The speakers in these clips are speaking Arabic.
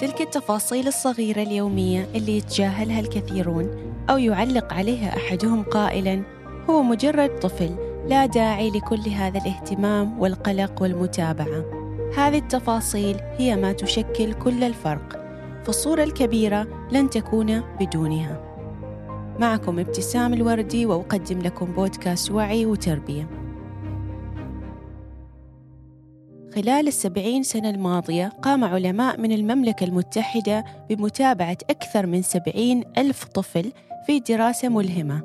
تلك التفاصيل الصغيرة اليومية اللي يتجاهلها الكثيرون أو يعلق عليها أحدهم قائلا هو مجرد طفل لا داعي لكل هذا الاهتمام والقلق والمتابعة. هذه التفاصيل هي ما تشكل كل الفرق فالصورة الكبيرة لن تكون بدونها. معكم ابتسام الوردي وأقدم لكم بودكاست وعي وتربية. خلال السبعين سنة الماضية قام علماء من المملكة المتحدة بمتابعة أكثر من سبعين ألف طفل في دراسة ملهمة.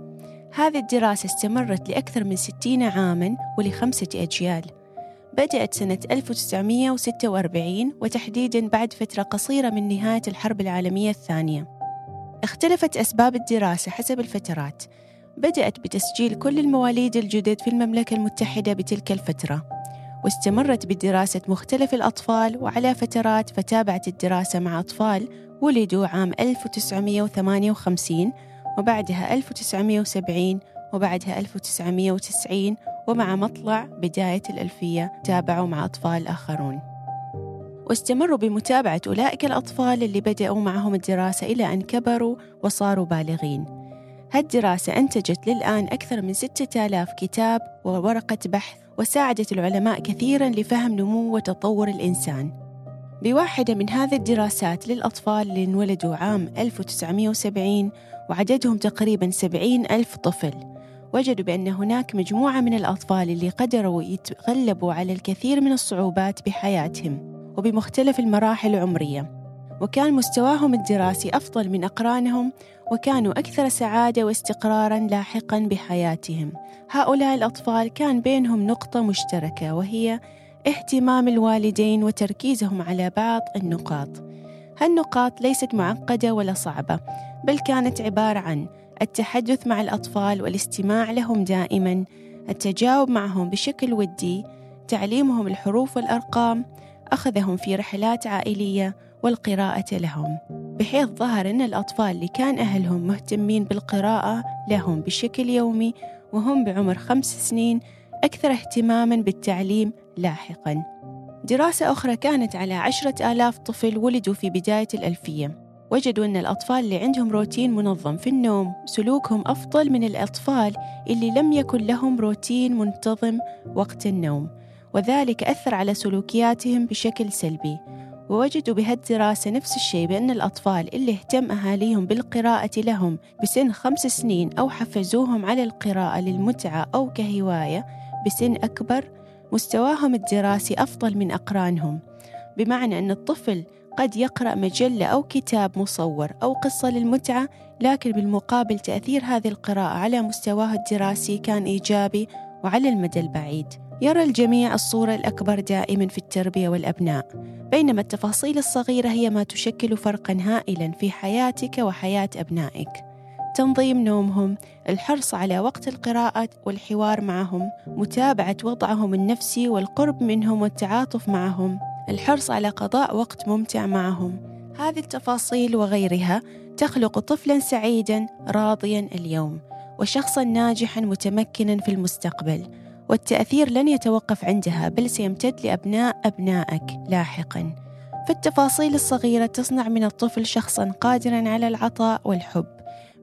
هذه الدراسة استمرت لأكثر من ستين عاماً ولخمسة أجيال. بدأت سنة 1946 وتحديداً بعد فترة قصيرة من نهاية الحرب العالمية الثانية. اختلفت أسباب الدراسة حسب الفترات. بدأت بتسجيل كل المواليد الجدد في المملكة المتحدة بتلك الفترة. واستمرت بدراسة مختلف الأطفال وعلى فترات فتابعت الدراسة مع أطفال ولدوا عام 1958 وبعدها 1970 وبعدها 1990 ومع مطلع بداية الألفية تابعوا مع أطفال آخرون. واستمروا بمتابعة أولئك الأطفال اللي بدأوا معهم الدراسة إلى أن كبروا وصاروا بالغين. هالدراسة أنتجت للآن أكثر من 6000 كتاب وورقة بحث وساعدت العلماء كثيرا لفهم نمو وتطور الإنسان. بواحدة من هذه الدراسات للأطفال اللي انولدوا عام 1970 وعددهم تقريبا 70 ألف طفل. وجدوا بأن هناك مجموعة من الأطفال اللي قدروا يتغلبوا على الكثير من الصعوبات بحياتهم وبمختلف المراحل العمرية. وكان مستواهم الدراسي أفضل من أقرانهم وكانوا أكثر سعادة واستقرارا لاحقا بحياتهم. هؤلاء الأطفال كان بينهم نقطة مشتركة وهي اهتمام الوالدين وتركيزهم على بعض النقاط. هالنقاط ليست معقدة ولا صعبة بل كانت عبارة عن التحدث مع الأطفال والاستماع لهم دائما التجاوب معهم بشكل ودي تعليمهم الحروف والأرقام أخذهم في رحلات عائلية والقراءة لهم. بحيث ظهر أن الأطفال اللي كان أهلهم مهتمين بالقراءة لهم بشكل يومي وهم بعمر خمس سنين أكثر اهتماما بالتعليم لاحقا. دراسة أخرى كانت على عشرة آلاف طفل ولدوا في بداية الألفية. وجدوا أن الأطفال اللي عندهم روتين منظم في النوم سلوكهم أفضل من الأطفال اللي لم يكن لهم روتين منتظم وقت النوم. وذلك أثر على سلوكياتهم بشكل سلبي. ووجدوا بهالدراسة نفس الشيء بأن الأطفال اللي اهتم أهاليهم بالقراءة لهم بسن خمس سنين أو حفزوهم على القراءة للمتعة أو كهواية بسن أكبر مستواهم الدراسي أفضل من أقرانهم. بمعنى أن الطفل قد يقرأ مجلة أو كتاب مصور أو قصة للمتعة لكن بالمقابل تأثير هذه القراءة على مستواه الدراسي كان إيجابي وعلى المدى البعيد يرى الجميع الصورة الأكبر دائما في التربية والأبناء بينما التفاصيل الصغيرة هي ما تشكل فرقا هائلا في حياتك وحياة أبنائك. تنظيم نومهم الحرص على وقت القراءة والحوار معهم متابعة وضعهم النفسي والقرب منهم والتعاطف معهم الحرص على قضاء وقت ممتع معهم. هذه التفاصيل وغيرها تخلق طفلا سعيدا راضيا اليوم. وشخصا ناجحا متمكنا في المستقبل والتأثير لن يتوقف عندها بل سيمتد لأبناء أبنائك لاحقا. فالتفاصيل الصغيرة تصنع من الطفل شخصا قادرا على العطاء والحب.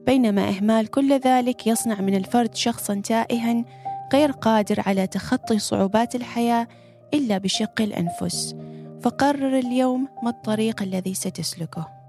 بينما إهمال كل ذلك يصنع من الفرد شخصا تائها غير قادر على تخطي صعوبات الحياة إلا بشق الأنفس. فقرر اليوم ما الطريق الذي ستسلكه.